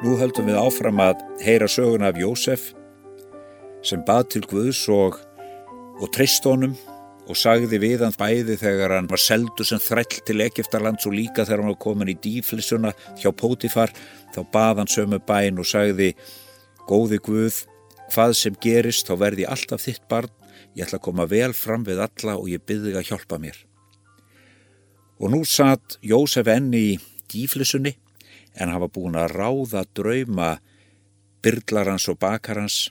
Nú höldum við áfram að heyra söguna af Jósef sem bað til Guðs og, og treyst honum og sagði við hann bæði þegar hann var seldu sem þræll til Egiptarlands og líka þegar hann var komin í dýflissuna hjá Pótifar þá bað hann sömu bæn og sagði Góði Guð, hvað sem gerist þá verði alltaf þitt barn, ég ætla að koma vel fram við alla og ég byrði að hjálpa mér. Og nú satt Jósef enni í dýflissunni en var búin að ráða drauma byrlarans og bakarans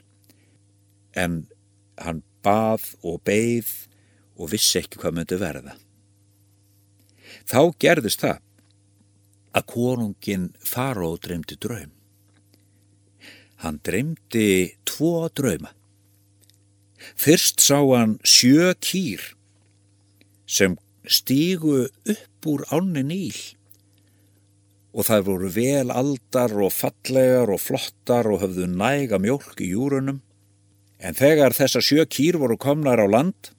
en hann bað og beigð og vissi ekki hvað myndi verða. Þá gerðist það að konungin Faró dreymdi draum. Hann dreymdi tvo drauma. Fyrst sá hann sjö kýr sem stígu upp úr ánni nýl og það voru vel aldar og fallegar og flottar og höfðu næga mjölk í júrunum en þegar þessa sjö kýr voru komnar á land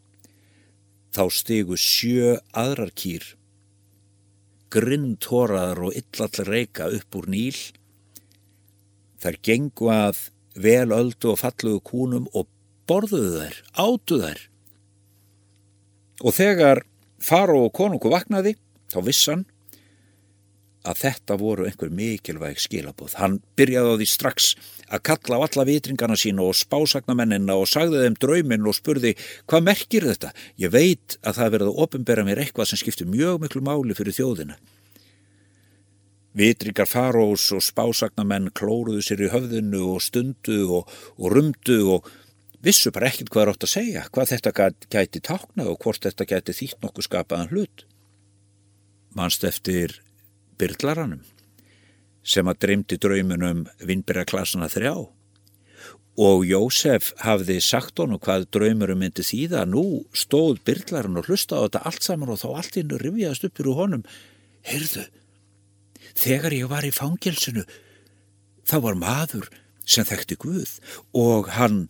þá stigu sjö aðrar kýr, grindhoraðar og illallir reyka upp úr nýl. Þær gengu að vel öldu og falluðu kúnum og borðuðu þær, átuðu þær. Og þegar faro og konungu vaknaði, þá vissan að þetta voru einhver mikilvæg skilabóð. Hann byrjaði á því strax að kalla á alla vitringana sína og spásagnamennina og sagði þeim drauminn og spurði hvað merkir þetta? Ég veit að það verði að ofinbera mér eitthvað sem skiptir mjög miklu máli fyrir þjóðina. Vitringar farós og spásagnamenn klóruðu sér í höfðinu og stundu og, og rumdu og vissu bara ekkert hvað er átt að segja, hvað þetta gæti táknað og hvort þetta gæti þýtt nokkuð skapaðan hlut. Manst eftir byrlaranum sem að dreymdi draumunum vinnbyrjaklassana þrjá. Og Jósef hafði sagt honum hvað draumurum myndi þýða. Nú stóð byrlaran og hlusta á þetta allt saman og þá allt innu rivjaðast upp fyrir honum. Heyrðu, þegar ég var í fangilsinu þá var maður sem þekkti Guð og hann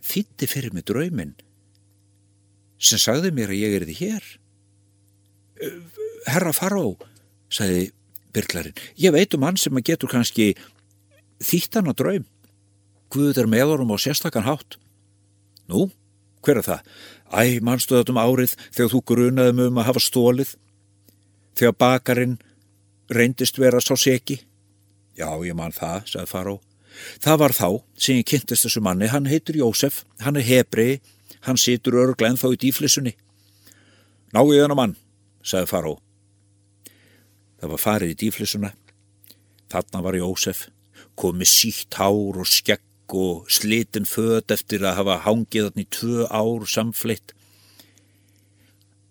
þýtti fyrir mig draumin sem sagði mér að ég er því hér. Herra Faró sagði byrklarinn. Ég veit um hann sem að getur kannski þýttan að draum. Guður er með honum á sérstakann hátt. Nú, hver er það? Æ, mannstu þetta um árið þegar þú grunaðum um að hafa stólið? Þegar bakarinn reyndist vera sá seki? Já, ég mann það, sagði Faró. Það var þá sem ég kynntist þessu manni. Hann heitur Jósef, hann er hebrei, hann situr örglega en þá í dýflissunni. Ná ég þennan mann, sagði Faró. Það var farið í dýflissuna. Þarna var Jósef, komið sítt hár og skegg og slitin född eftir að hafa hangið hann í tvö ár samfleitt.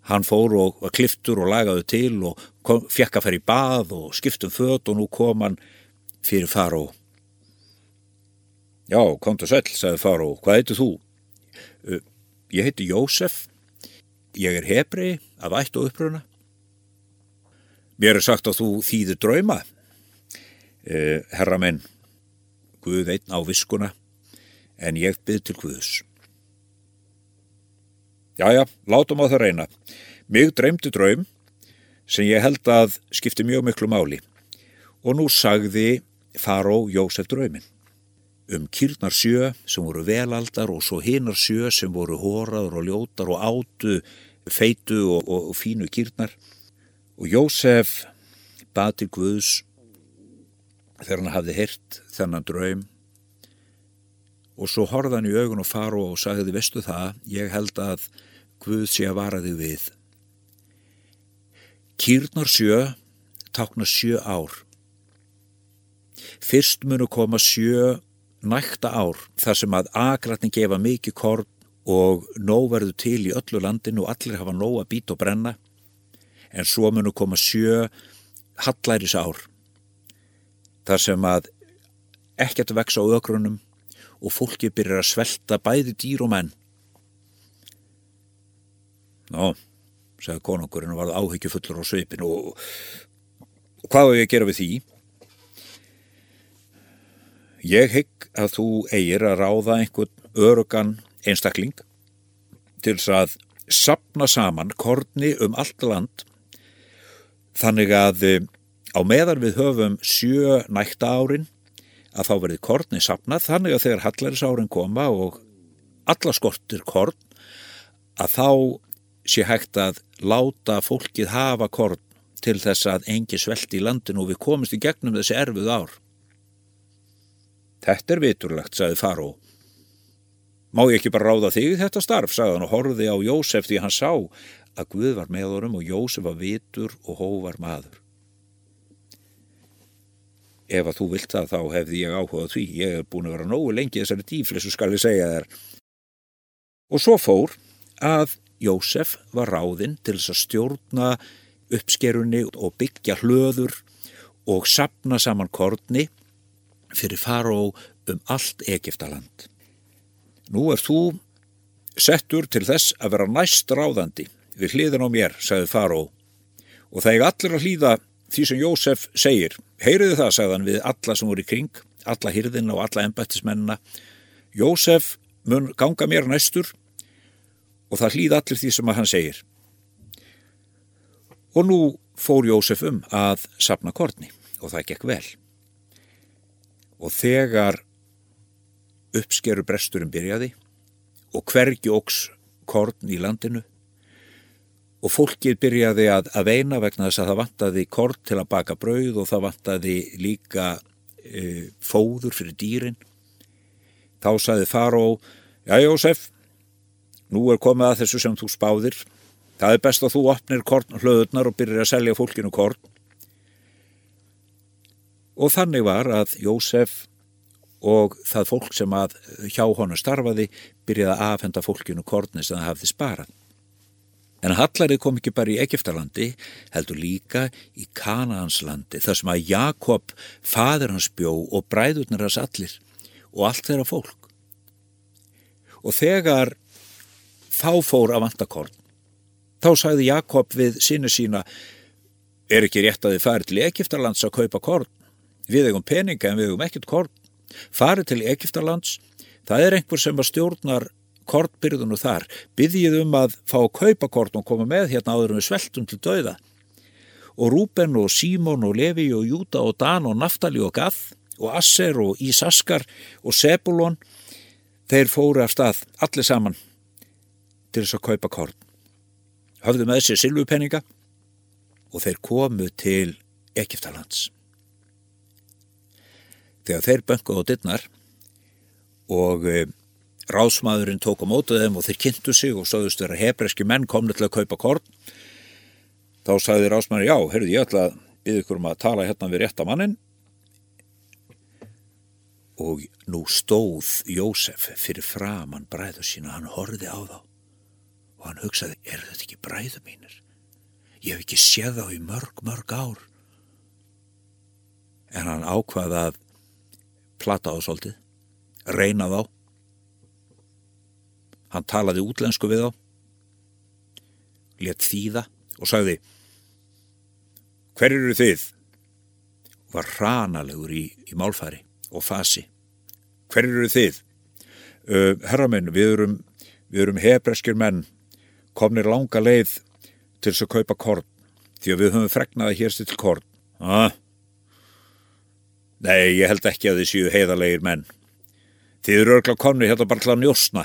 Hann fór og var kliftur og lagaði til og kom, fekk að fara í bað og skiptum född og nú kom hann fyrir Faró. Já, kom til sæl, sagði Faró. Hvað heitir þú? Ég heiti Jósef. Ég er hebrei af ætt og uppröna. Mér er sagt að þú þýðir drauma. Eh, herra menn, Guð einn á viskuna, en ég byrð til Guðs. Jæja, látum á það reyna. Mig dreymdi draum sem ég held að skipti mjög miklu máli og nú sagði Faró Jósef draumin um kýrnar sjö sem voru velaldar og svo hinnar sjö sem voru hóraður og ljótar og átu feitu og, og, og fínu kýrnar Og Jósef bati Guðs þegar hann hafði hirt þennan draum og svo horða hann í augun og faru og sagði vestu það, ég held að Guð sé að vara þig við. Kýrnar sjö tákna sjö ár. Fyrst munu koma sjö nækta ár þar sem að agratni gefa mikið korn og nóg verður til í öllu landinu og allir hafa nóg að býta og brenna en svo munu koma sjö hallæris ár þar sem að ekkert vex á ögrunum og fólki byrjar að svelta bæði dýr og menn Nó, segði konungurinn og varð áhyggjufullur á sveipin og, hvað er ég að gera við því? Ég hygg að þú eigir að ráða einhvern örugan einstakling til þess að sapna saman korni um allt land Þannig að eh, á meðan við höfum sjö nækta árin að þá verði korni sapnað þannig að þegar hallarinsárin koma og alla skortir korn að þá sé hægt að láta fólkið hafa korn til þess að engi svelti í landinu og við komumst í gegnum þessi erfuð ár. Þetta er viturlegt, sagði Faró. Má ég ekki bara ráða þig þetta starf, sagði hann og horfiði á Jósef því hann sá að Guð var með honum og Jósef var vitur og hóvar maður. Ef að þú vilt það þá hefði ég áhugað því. Ég hef búin að vera nógu lengi þessari dýflissu skal ég segja þér. Og svo fór að Jósef var ráðinn til þess að stjórna uppskerunni og byggja hlöður og sapna saman kortni fyrir faró um allt Egiptaland. Nú er þú settur til þess að vera næst ráðandi við hliðin á mér, sagði faró og það er allir að hlýða því sem Jósef segir. Heyriðu það, sagðan við alla sem voru í kring, alla hyrðina og alla embættismennina. Jósef mun ganga mér næstur og það hlýða allir því sem hann segir. Og nú fór Jósef um að sapna kortni og það gekk vel. Og þegar uppskeru bresturinn byrjaði og hvergi óks korn í landinu og fólkið byrjaði að, að veina vegna þess að það vantaði korn til að baka brauð og það vantaði líka e, fóður fyrir dýrin. Þá saði Faró, já Jósef, nú er komið að þessu sem þú spáðir Það er best að þú opnir korn hlöðunar og byrjir að selja fólkinu korn. Og þannig var að Jósef og það fólk sem að hjá honu starfaði byrjaði að afhenda fólkinu korni sem það hafði sparað. En Hallarið kom ekki bara í Egiptalandi, heldur líka í Kanaanslandi, þar sem að Jakob, fadur hans bjó og bræðurnir hans allir og allt þeirra fólk. Og þegar þá fór að vanta korn, Þá sagði Jakob við sinu sína, er ekki rétt að þið farið til Egiptalands að kaupa korn? Við eigum peninga en við eigum ekkert korn. Farið til Egiptalands, það er einhver sem að stjórnar kornbyrðunu þar. Byðjið um að fá að kaupa korn og koma með hérna áður með sveltum til dauða. Og Rúben og Símón og Levi og Júta og Dan og Naftali og Gath og Asser og Ísaskar og Sebulon, þeir fóru af stað allir saman til þess að kaupa korn hafðu með sér silvupenninga og þeir komu til Egiptalands. Þegar þeir bönguð á dittnar og e, ráðsmaðurinn tók á mótuð þeim og þeir kynntu sig og sáðust þeirra hebreski menn komni til að kaupa korn, þá sagði ráðsmaður, já, heyrðu, ég ætla að byggja ykkur um að tala hérna við rétt á mannin og nú stóð Jósef fyrir framann bræðu sína, hann horfið á þá og hann hugsaði, er þetta ekki bræðu mínir? Ég hef ekki séð þá í mörg, mörg ár. En hann ákvaði að plata á svolítið, reyna þá. Hann talaði útlensku við þá, let þýða og sagði, hver eru þið? Var hránalegur í, í málfæri og fasi. Hver eru þið? Uh, herramenn, við erum, erum hebreskir menn komnir langa leið til þess að kaupa korn því að við höfum fregnaði hér til korn ah. Nei, ég held ekki að þið séu heiðalegir menn Þið eru örgla konni hérna bara til að njósna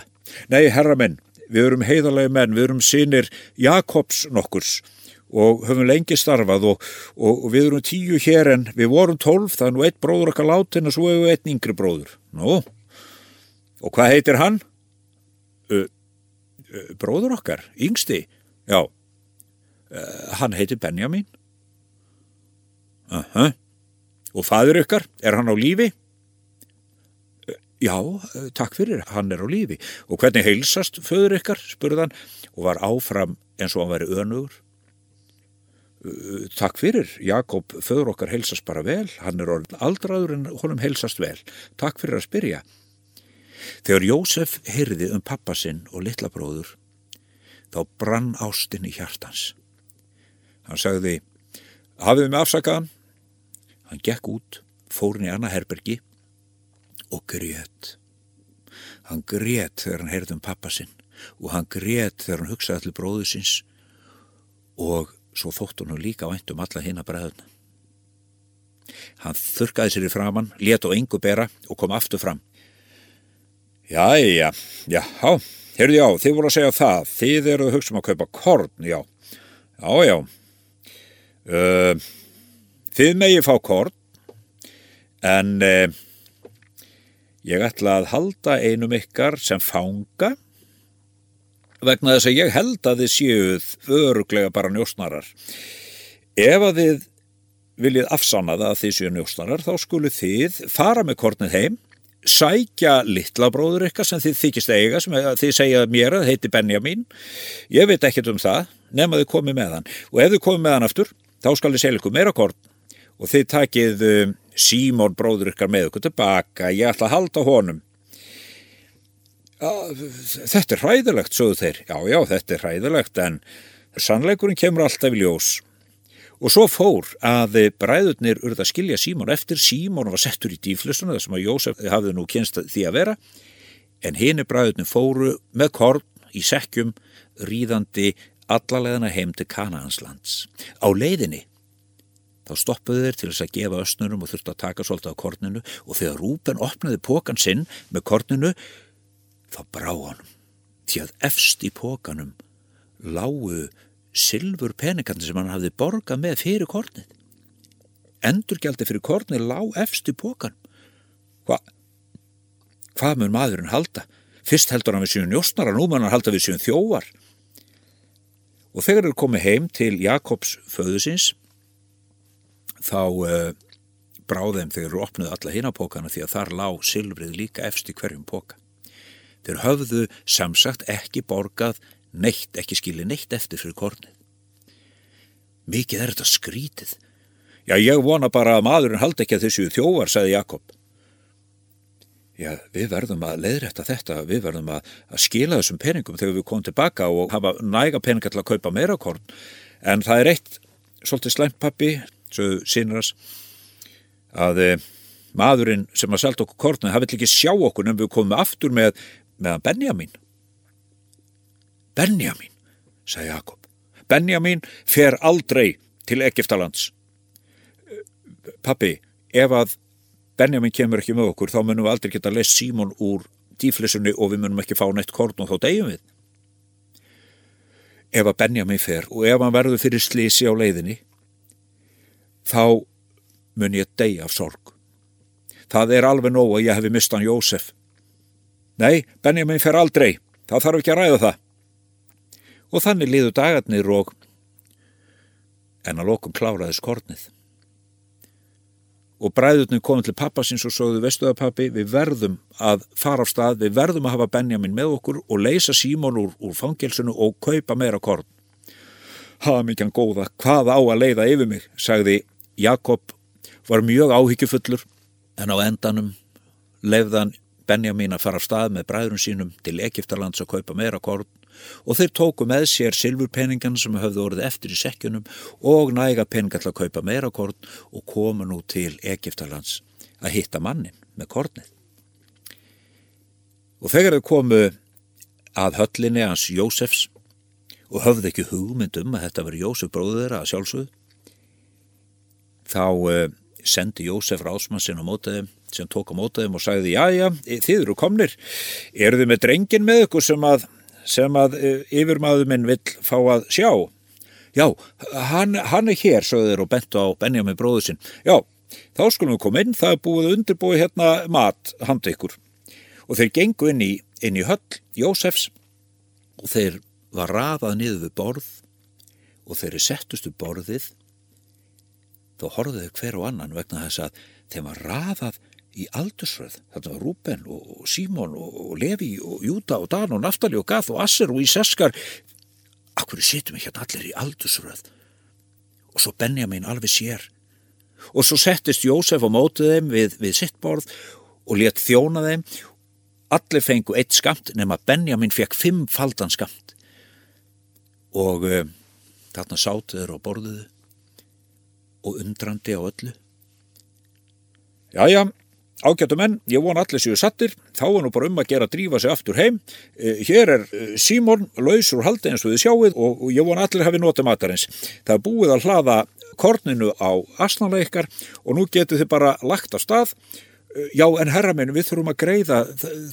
Nei, herra menn, við erum heiðalegi menn við erum sínir Jakobs nokkurs og höfum lengi starfað og, og, og við erum tíu hér en við vorum tólf, það er nú eitt bróður okkar látin og svo hefur við eitt yngri bróður Nú, og hvað heitir hann? Uh, Eh, bróður okkar, yngsti, já, uh, hann heiti Benjamin. Uh -huh. Og fadur ykkar, er hann á lífi? Já, takk fyrir, hann er á lífi. Og hvernig heilsast föður ykkar, spurðan, og var áfram eins og hann væri önugur. Takk fyrir, Jakob, föður okkar heilsast bara vel, hann er aldraður en honum heilsast vel. Takk fyrir að spyrja. Þegar Jósef heyrði um pappasinn og litlabróður, þá brann ástinn í hjartans. Hann sagði, hafið með afsakaðan? Hann gekk út, fórin í annað herbergi og grét. Hann grét þegar hann heyrði um pappasinn og hann grét þegar hann hugsaði allir bróðu síns og svo þótt hann líka vænt um alla hinn að bræðuna. Hann þurkaði sér í framann, let og engu bera og kom aftur fram. Jæja, já, já, heyrðu já, þið voru að segja það, þið eru að hugsa um að kaupa korn, já, já, já, uh, þið megið fá korn, en uh, ég ætla að halda einum ykkar sem fanga, vegna þess að ég held að þið séuð öruglega bara njósnarar. Ef að þið viljið afsanna það að þið séu njósnarar, þá skulu þið fara með kornið heim, sækja litla bróður ykkar sem þið þykist eiga, sem þið segja mér að heiti Benjamin. Ég veit ekkert um það, nema þið komið með hann. Og ef þið komið með hann aftur, þá skal þið selja ykkur meira korn og þið takið Símón bróður ykkar með ykkur tilbaka, ég ætla að halda honum. Þetta er hræðilegt, sögðu þeir. Já, já, þetta er hræðilegt, en sannleikurinn kemur alltaf í ljós. Og svo fór að bræðurnir urða að skilja Símón eftir. Símón var settur í dýflustuna, þar sem að Jósef hafði nú kynst því að vera. En hini bræðurnir fóru með korn í sekkjum, ríðandi allalegðana heim til Kanahanslands. Á leiðinni þá stoppuðu þeir til þess að gefa ösnurum og þurftu að taka svolítið á korninu og þegar Rúben opnaði pókan sinn með korninu þá brá hann því að efst í pókanum lágu silfur peningarnir sem hann hafði borgað með fyrir kornið. Endurgjaldi fyrir kornið lág efst í pókan. Hva? Hvað mun maðurinn halda? Fyrst heldur hann við síðan njósnara, nú mun hann halda við síðan þjóvar. Og þegar þeir komið heim til Jakobs föðusins þá uh, bráðum þegar þeir opnuði alla hinapókana því að þar lág silfrið líka efst í hverjum póka. Þeir höfðu samsagt ekki borgað neitt, ekki skilið neitt eftir fyrir kornið. Mikið er þetta skrítið. Já, ég vona bara að maðurinn haldi ekki að þessu þjóvar, sagði Jakob. Já, við verðum að leiðrætta þetta, við verðum að, að skila þessum peningum þegar við komum tilbaka og hafa næga peninga til að kaupa meira korn. En það er eitt, svolítið slæmpappi, sögðu sínras, að e, maðurinn sem að selta okkur kornið, það vill ekki sjá okkur en við komum aftur með, meðan Benjamin. Benjamin, sagði Jakob. Benjamin fer aldrei til Egiptalands. Pappi, ef að Benjamin kemur ekki með okkur, þá munum við aldrei geta að lesa Símon úr dýflissunni og við munum ekki fá neitt korn og þá deyjum við. Ef að Benjamin fer og ef hann verður fyrir slísi á leiðinni, þá mun ég deyja af sorg. Það er alveg nóg að ég hefi mistan Jósef. Nei, Benjamin fer aldrei, það þarf ekki að ræða það og þannig liðu dagarnir og en að lokum kláraði skornið. Og bræðurnir komið til pappasins og sögðu vestuðapappi við verðum að fara á stað, við verðum að hafa Benjamin með okkur og leysa Símón úr, úr fangelsinu og kaupa meira korn. Haða mikið góða, hvað á að leiða yfir mig, sagði Jakob, var mjög áhyggjufullur en á endanum leiðan Benjamin að fara á stað með bræðurinn sínum til Egiptalands að kaupa meira korn og þeir tóku með sér silfurpeningan sem höfðu orðið eftir í sekkjunum og næga peninga til að kaupa meira korn og koma nú til Egiptalands að hitta mannin með kornið. Og þegar þau komu að höllinni hans Jósefs og höfðu ekki hugmynd um að þetta veri Jósef bróður að sjálfsögðu, þá uh, sendi Jósef rásmannsinn á mótaðum sem tók á mótaðum og sagði, já, já, þið eru komnir, eru þið með drengin með ykkur sem að að e, yfirmaður minn vill fá að sjá. Já, hann, hann er hér, sögður og bent á Benjamin bróður sinn. Já, þá skulum við koma inn, það er búið undirbúið hérna mat handa ykkur. Og þeir gengu inn í, inn í höll Jósefs og þeir var raðað niður við borð og þeir settustu borðið þá horfðuðu hver og annan vegna þess að þeim var raðað í aldursröð. Þetta var Rúben og Símón og Levi og Júta og Dan og Naftali og Gath og Asser og Íseskar. Akkur sittum við hérna allir í aldursröð. Og svo Benjamin alveg sér. Og svo settist Jósef á mótið þeim við, við sitt borð og let þjóna þeim. Allir fengu eitt skamt nema Benjamin fekk fimm faldan skamt. Og um, þarna sátuður á borðuðu og undrandi á öllu. Jájá, Ágættu menn, ég von allir séu sattir, þá er nú bara um að gera að drífa sig aftur heim. Eh, hér er eh, Símón laus úr haldi eins og þið sjáuð og ég von allir hafi notið matarins. Það er búið að hlaða korninu á asnana ykkar og nú getur þið bara lagt á stað. Já, en herra minn, við þurfum að greiða,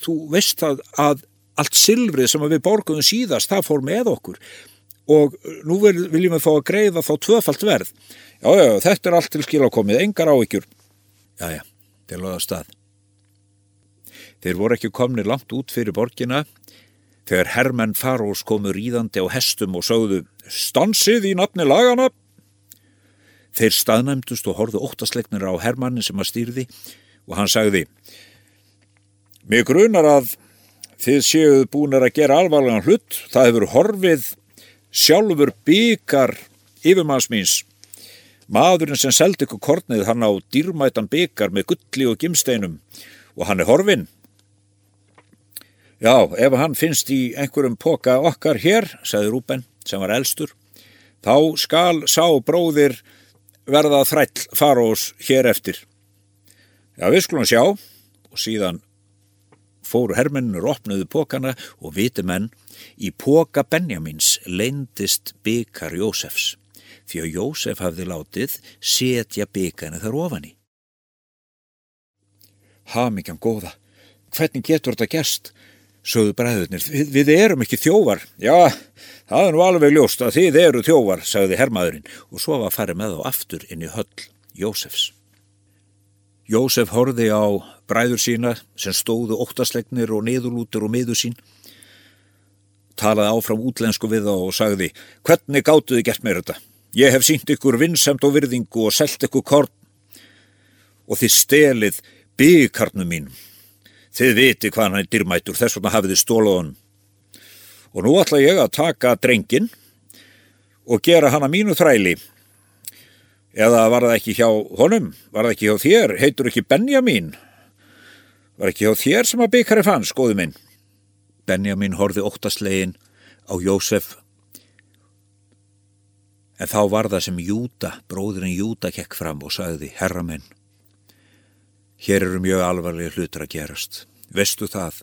þú veist það að allt silfrið sem við borguðum síðast, það fór með okkur og nú viljum við fá að greiða þá tvöfalt verð. Já, já, þetta er allt til skil ákomið, engar áhyggjur. Já, já, þeir loða stað. Þeir voru ekki komni langt út fyrir borgina þegar herrmenn farós komu ríðandi á hestum og sögðu Stansið í nafni lagana! Þeir staðnæmdust og horðu óttasleiknir á herrmannin sem að stýrði og hann sagði Mér grunar að þið séuð búinir að gera alvarlegan hlutt, það hefur horfið sjálfur byggar yfirmannsmýns. Maðurinn sem seldi ykkur kornið hann á dýrmætan byggar með gulli og gimsteinum og hann er horfinn. Já, ef hann finnst í einhverjum poka okkar hér, sagði Rúben sem var elstur, þá skal sá bróðir verða þræll farós hér eftir. Já, við skulum sjá og síðan fóru hermennur opnuðu pókana og viti menn í póka Benjamins leindist byggar Jósefs því að Jósef hafði látið setja byggana þar ofan í. Hamingjan góða, hvernig getur þetta gerst? Sögðu bræðurnir, við, við erum ekki þjóvar. Já, það er nú alveg ljóst að þið eru þjóvar, sagði herrmaðurinn og svo var farið með á aftur inn í höll Jósefs. Jósef horfi á bræður sína sem stóðu óttaslegnir og niðurlútur og miður sín, talaði áfram útlensku við þá og sagði Hvernig gáttu þið gert mér þetta? Ég hef sínt ykkur vinsemt og virðingu og selt ykkur korn og þið stelið byggkarnu mínum. Þið viti hvað hann er dyrmætur, þess vegna hafið þið stólaðun. Og nú ætla ég að taka drengin og gera hann að mínu þræli Eða var það ekki hjá honum? Var það ekki hjá þér? Heitur ekki Benjamin? Var ekki hjá þér sem að byggari fann, skoðu minn? Benjamin horfi óttaslegin á Jósef. En þá var það sem Júta, bróðurinn Júta, kekk fram og sagði, herra minn, hér eru mjög alvarlega hlutur að gerast. Vestu það?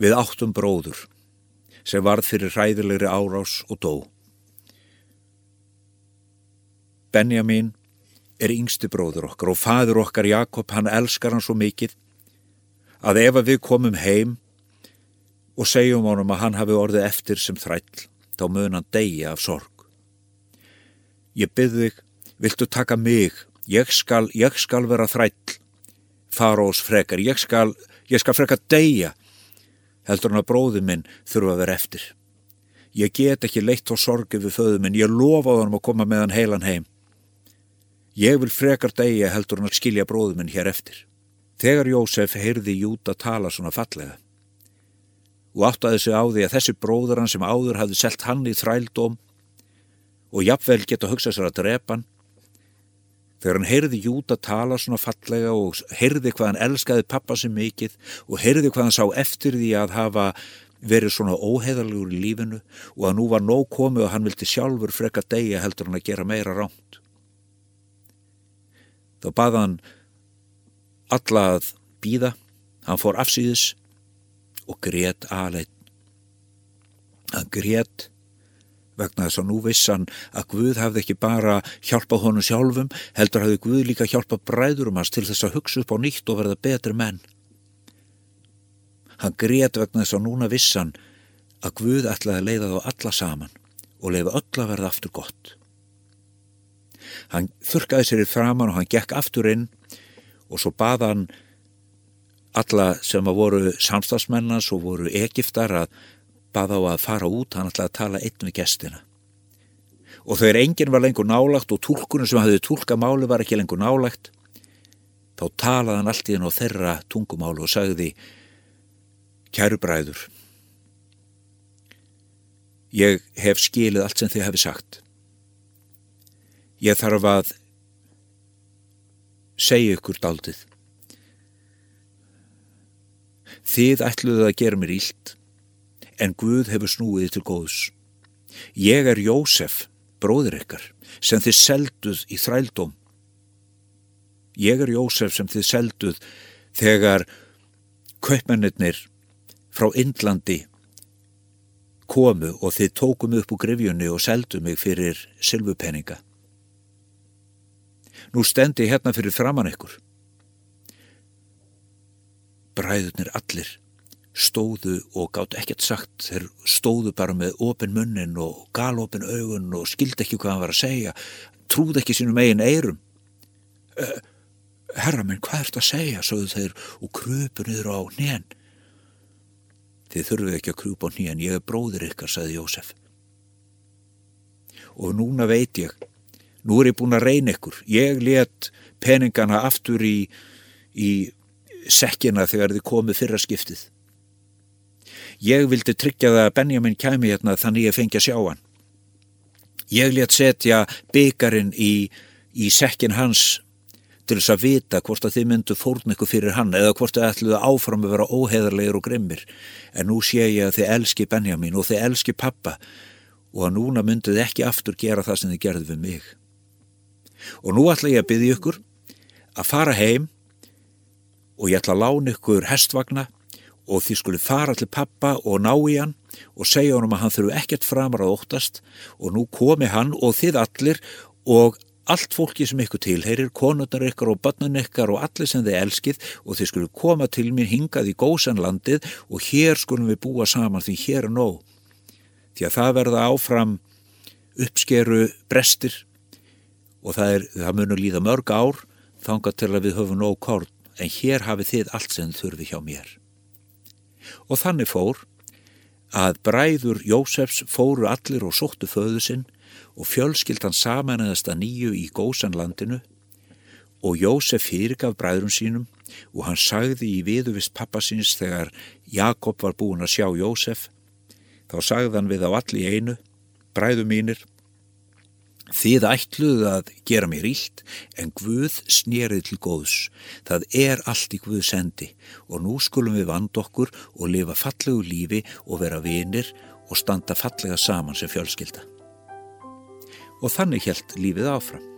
Við áttum bróður sem varð fyrir ræðilegri árás og dó. Benjamin er yngsti bróður okkar og fadur okkar Jakob, hann elskar hann svo mikið að ef við komum heim og segjum honum að hann hafi orðið eftir sem þræll, þá mun hann deyja af sorg. Ég byrði þig, viltu taka mig, ég skal, ég skal vera þræll, farós frekar, ég skal, ég skal frekar deyja, heldur hann að bróði minn þurfa að vera eftir. Ég get ekki leitt á sorgi við föðu minn, ég lofa honum að koma með hann heilan heim. Ég vil frekar degja heldur hann að skilja bróðuminn hér eftir. Þegar Jósef heyrði Júta tala svona fallega og áttaði sig á því að þessi bróður hann sem áður hafði selt hann í þrældóm og jafnvel geta hugsað sér að drepa hann. Þegar hann heyrði Júta tala svona fallega og heyrði hvað hann elskaði pappa sem mikið og heyrði hvað hann sá eftir því að hafa verið svona óheðalegur í lífinu og að nú var nóg komið og hann vildi sjálfur freka degja heldur hann að gera meira rámt. Þá baða hann alla að býða, hann fór afsýðis og grét aðleitt. Hann grét vegna þess að nú vissan að Guð hafði ekki bara hjálpað honum sjálfum, heldur hafði Guð líka hjálpað bræðurum hans til þess að hugsa upp á nýtt og verða betri menn. Hann grét vegna þess að núna vissan að Guð ætlaði að leiða þá alla saman og leiða öll að verða aftur gott. Hann þurkaði sér í framann og hann gekk aftur inn og svo baða hann alla sem að voru samstagsmennans og voru Egiptar að baða á að fara út, hann ætlaði að tala einn við gestina. Og þegar enginn var lengur nálagt og tólkunum sem hafði tólka máli var ekki lengur nálagt, þá talaði hann allt í henn á þeirra tungumálu og sagði Kæru bræður, ég hef skilið allt sem þið hefði sagt. Ég þarf að segja ykkur daldið. Þið ætluðu að gera mér ílt, en Guð hefur snúið til góðs. Ég er Jósef, bróðir ykkar, sem þið selduð í þrældóm. Ég er Jósef sem þið selduð þegar kaupmennir frá Indlandi komu og þið tókum upp úr grifjunni og seldu mig fyrir sylvupenninga. Nú stendi hérna fyrir framann ykkur. Bræðurnir allir stóðu og gátt ekkert sagt. Þeir stóðu bara með opin munnin og galopin augun og skildi ekki hvað hann var að segja. Trúði ekki sínum eigin eirum. Uh, herra minn, hvað ert að segja? Sögðu þeir og krupu niður á nén. Þið þurfið ekki að krupa á nén, ég er bróðir ykkar, sagði Jósef. Og núna veit ég nú er ég búin að reyna ykkur ég let peningana aftur í, í sekkina þegar þið komið fyrra skiptið ég vildi tryggja það að Benjamin kæmi hérna þannig ég fengi að sjá hann. Ég let setja byggarinn í, í sekkin hans til þess að vita hvort að þið myndu fórn ykkur fyrir hann eða hvort þið ætluðu áfram að vera óheðarlegur og grimmir. En nú sé ég að þið elski Benjamin og þið elski pappa og að núna mynduð ekki aftur gera það sem þið gerðu við mig. Og nú ætla ég að byggja ykkur að fara heim og ég ætla að lána ykkur hestvagna og þið skulle fara til pappa og ná í hann og segja honum að hann þurfu ekkert framar að óttast og nú komi hann og þið allir og allt fólki sem ykkur tilheyrir, konundar ykkar og börnun ykkar og allir sem þið elskið og þið skulle koma til mér hingað í góðsanlandið og hér skulum við búa saman því hér er nóg. Því að það verða áfram uppskeru brestir og það, er, það munur líða mörg ár þanga til að við höfum nóg kórn en hér hafið þið allt sem þurfi hjá mér. Og þannig fór að bræður Jósefs fóru allir og sóttu föðu sinn og fjölskyldan samanæðast að nýju í góðsanlandinu og Jósef fyrirgaf bræðrum sínum og hann sagði í viðuvist pappasins þegar Jakob var búin að sjá Jósef. Þá sagði hann við á allir einu bræðu mínir Þið ætluðu að gera mér ílt en Guð snýrið til góðs. Það er allt í Guð sendi og nú skulum við vand okkur og lifa fallegu lífi og vera vinir og standa fallega saman sem fjölskylda. Og þannig helt lífið áfram.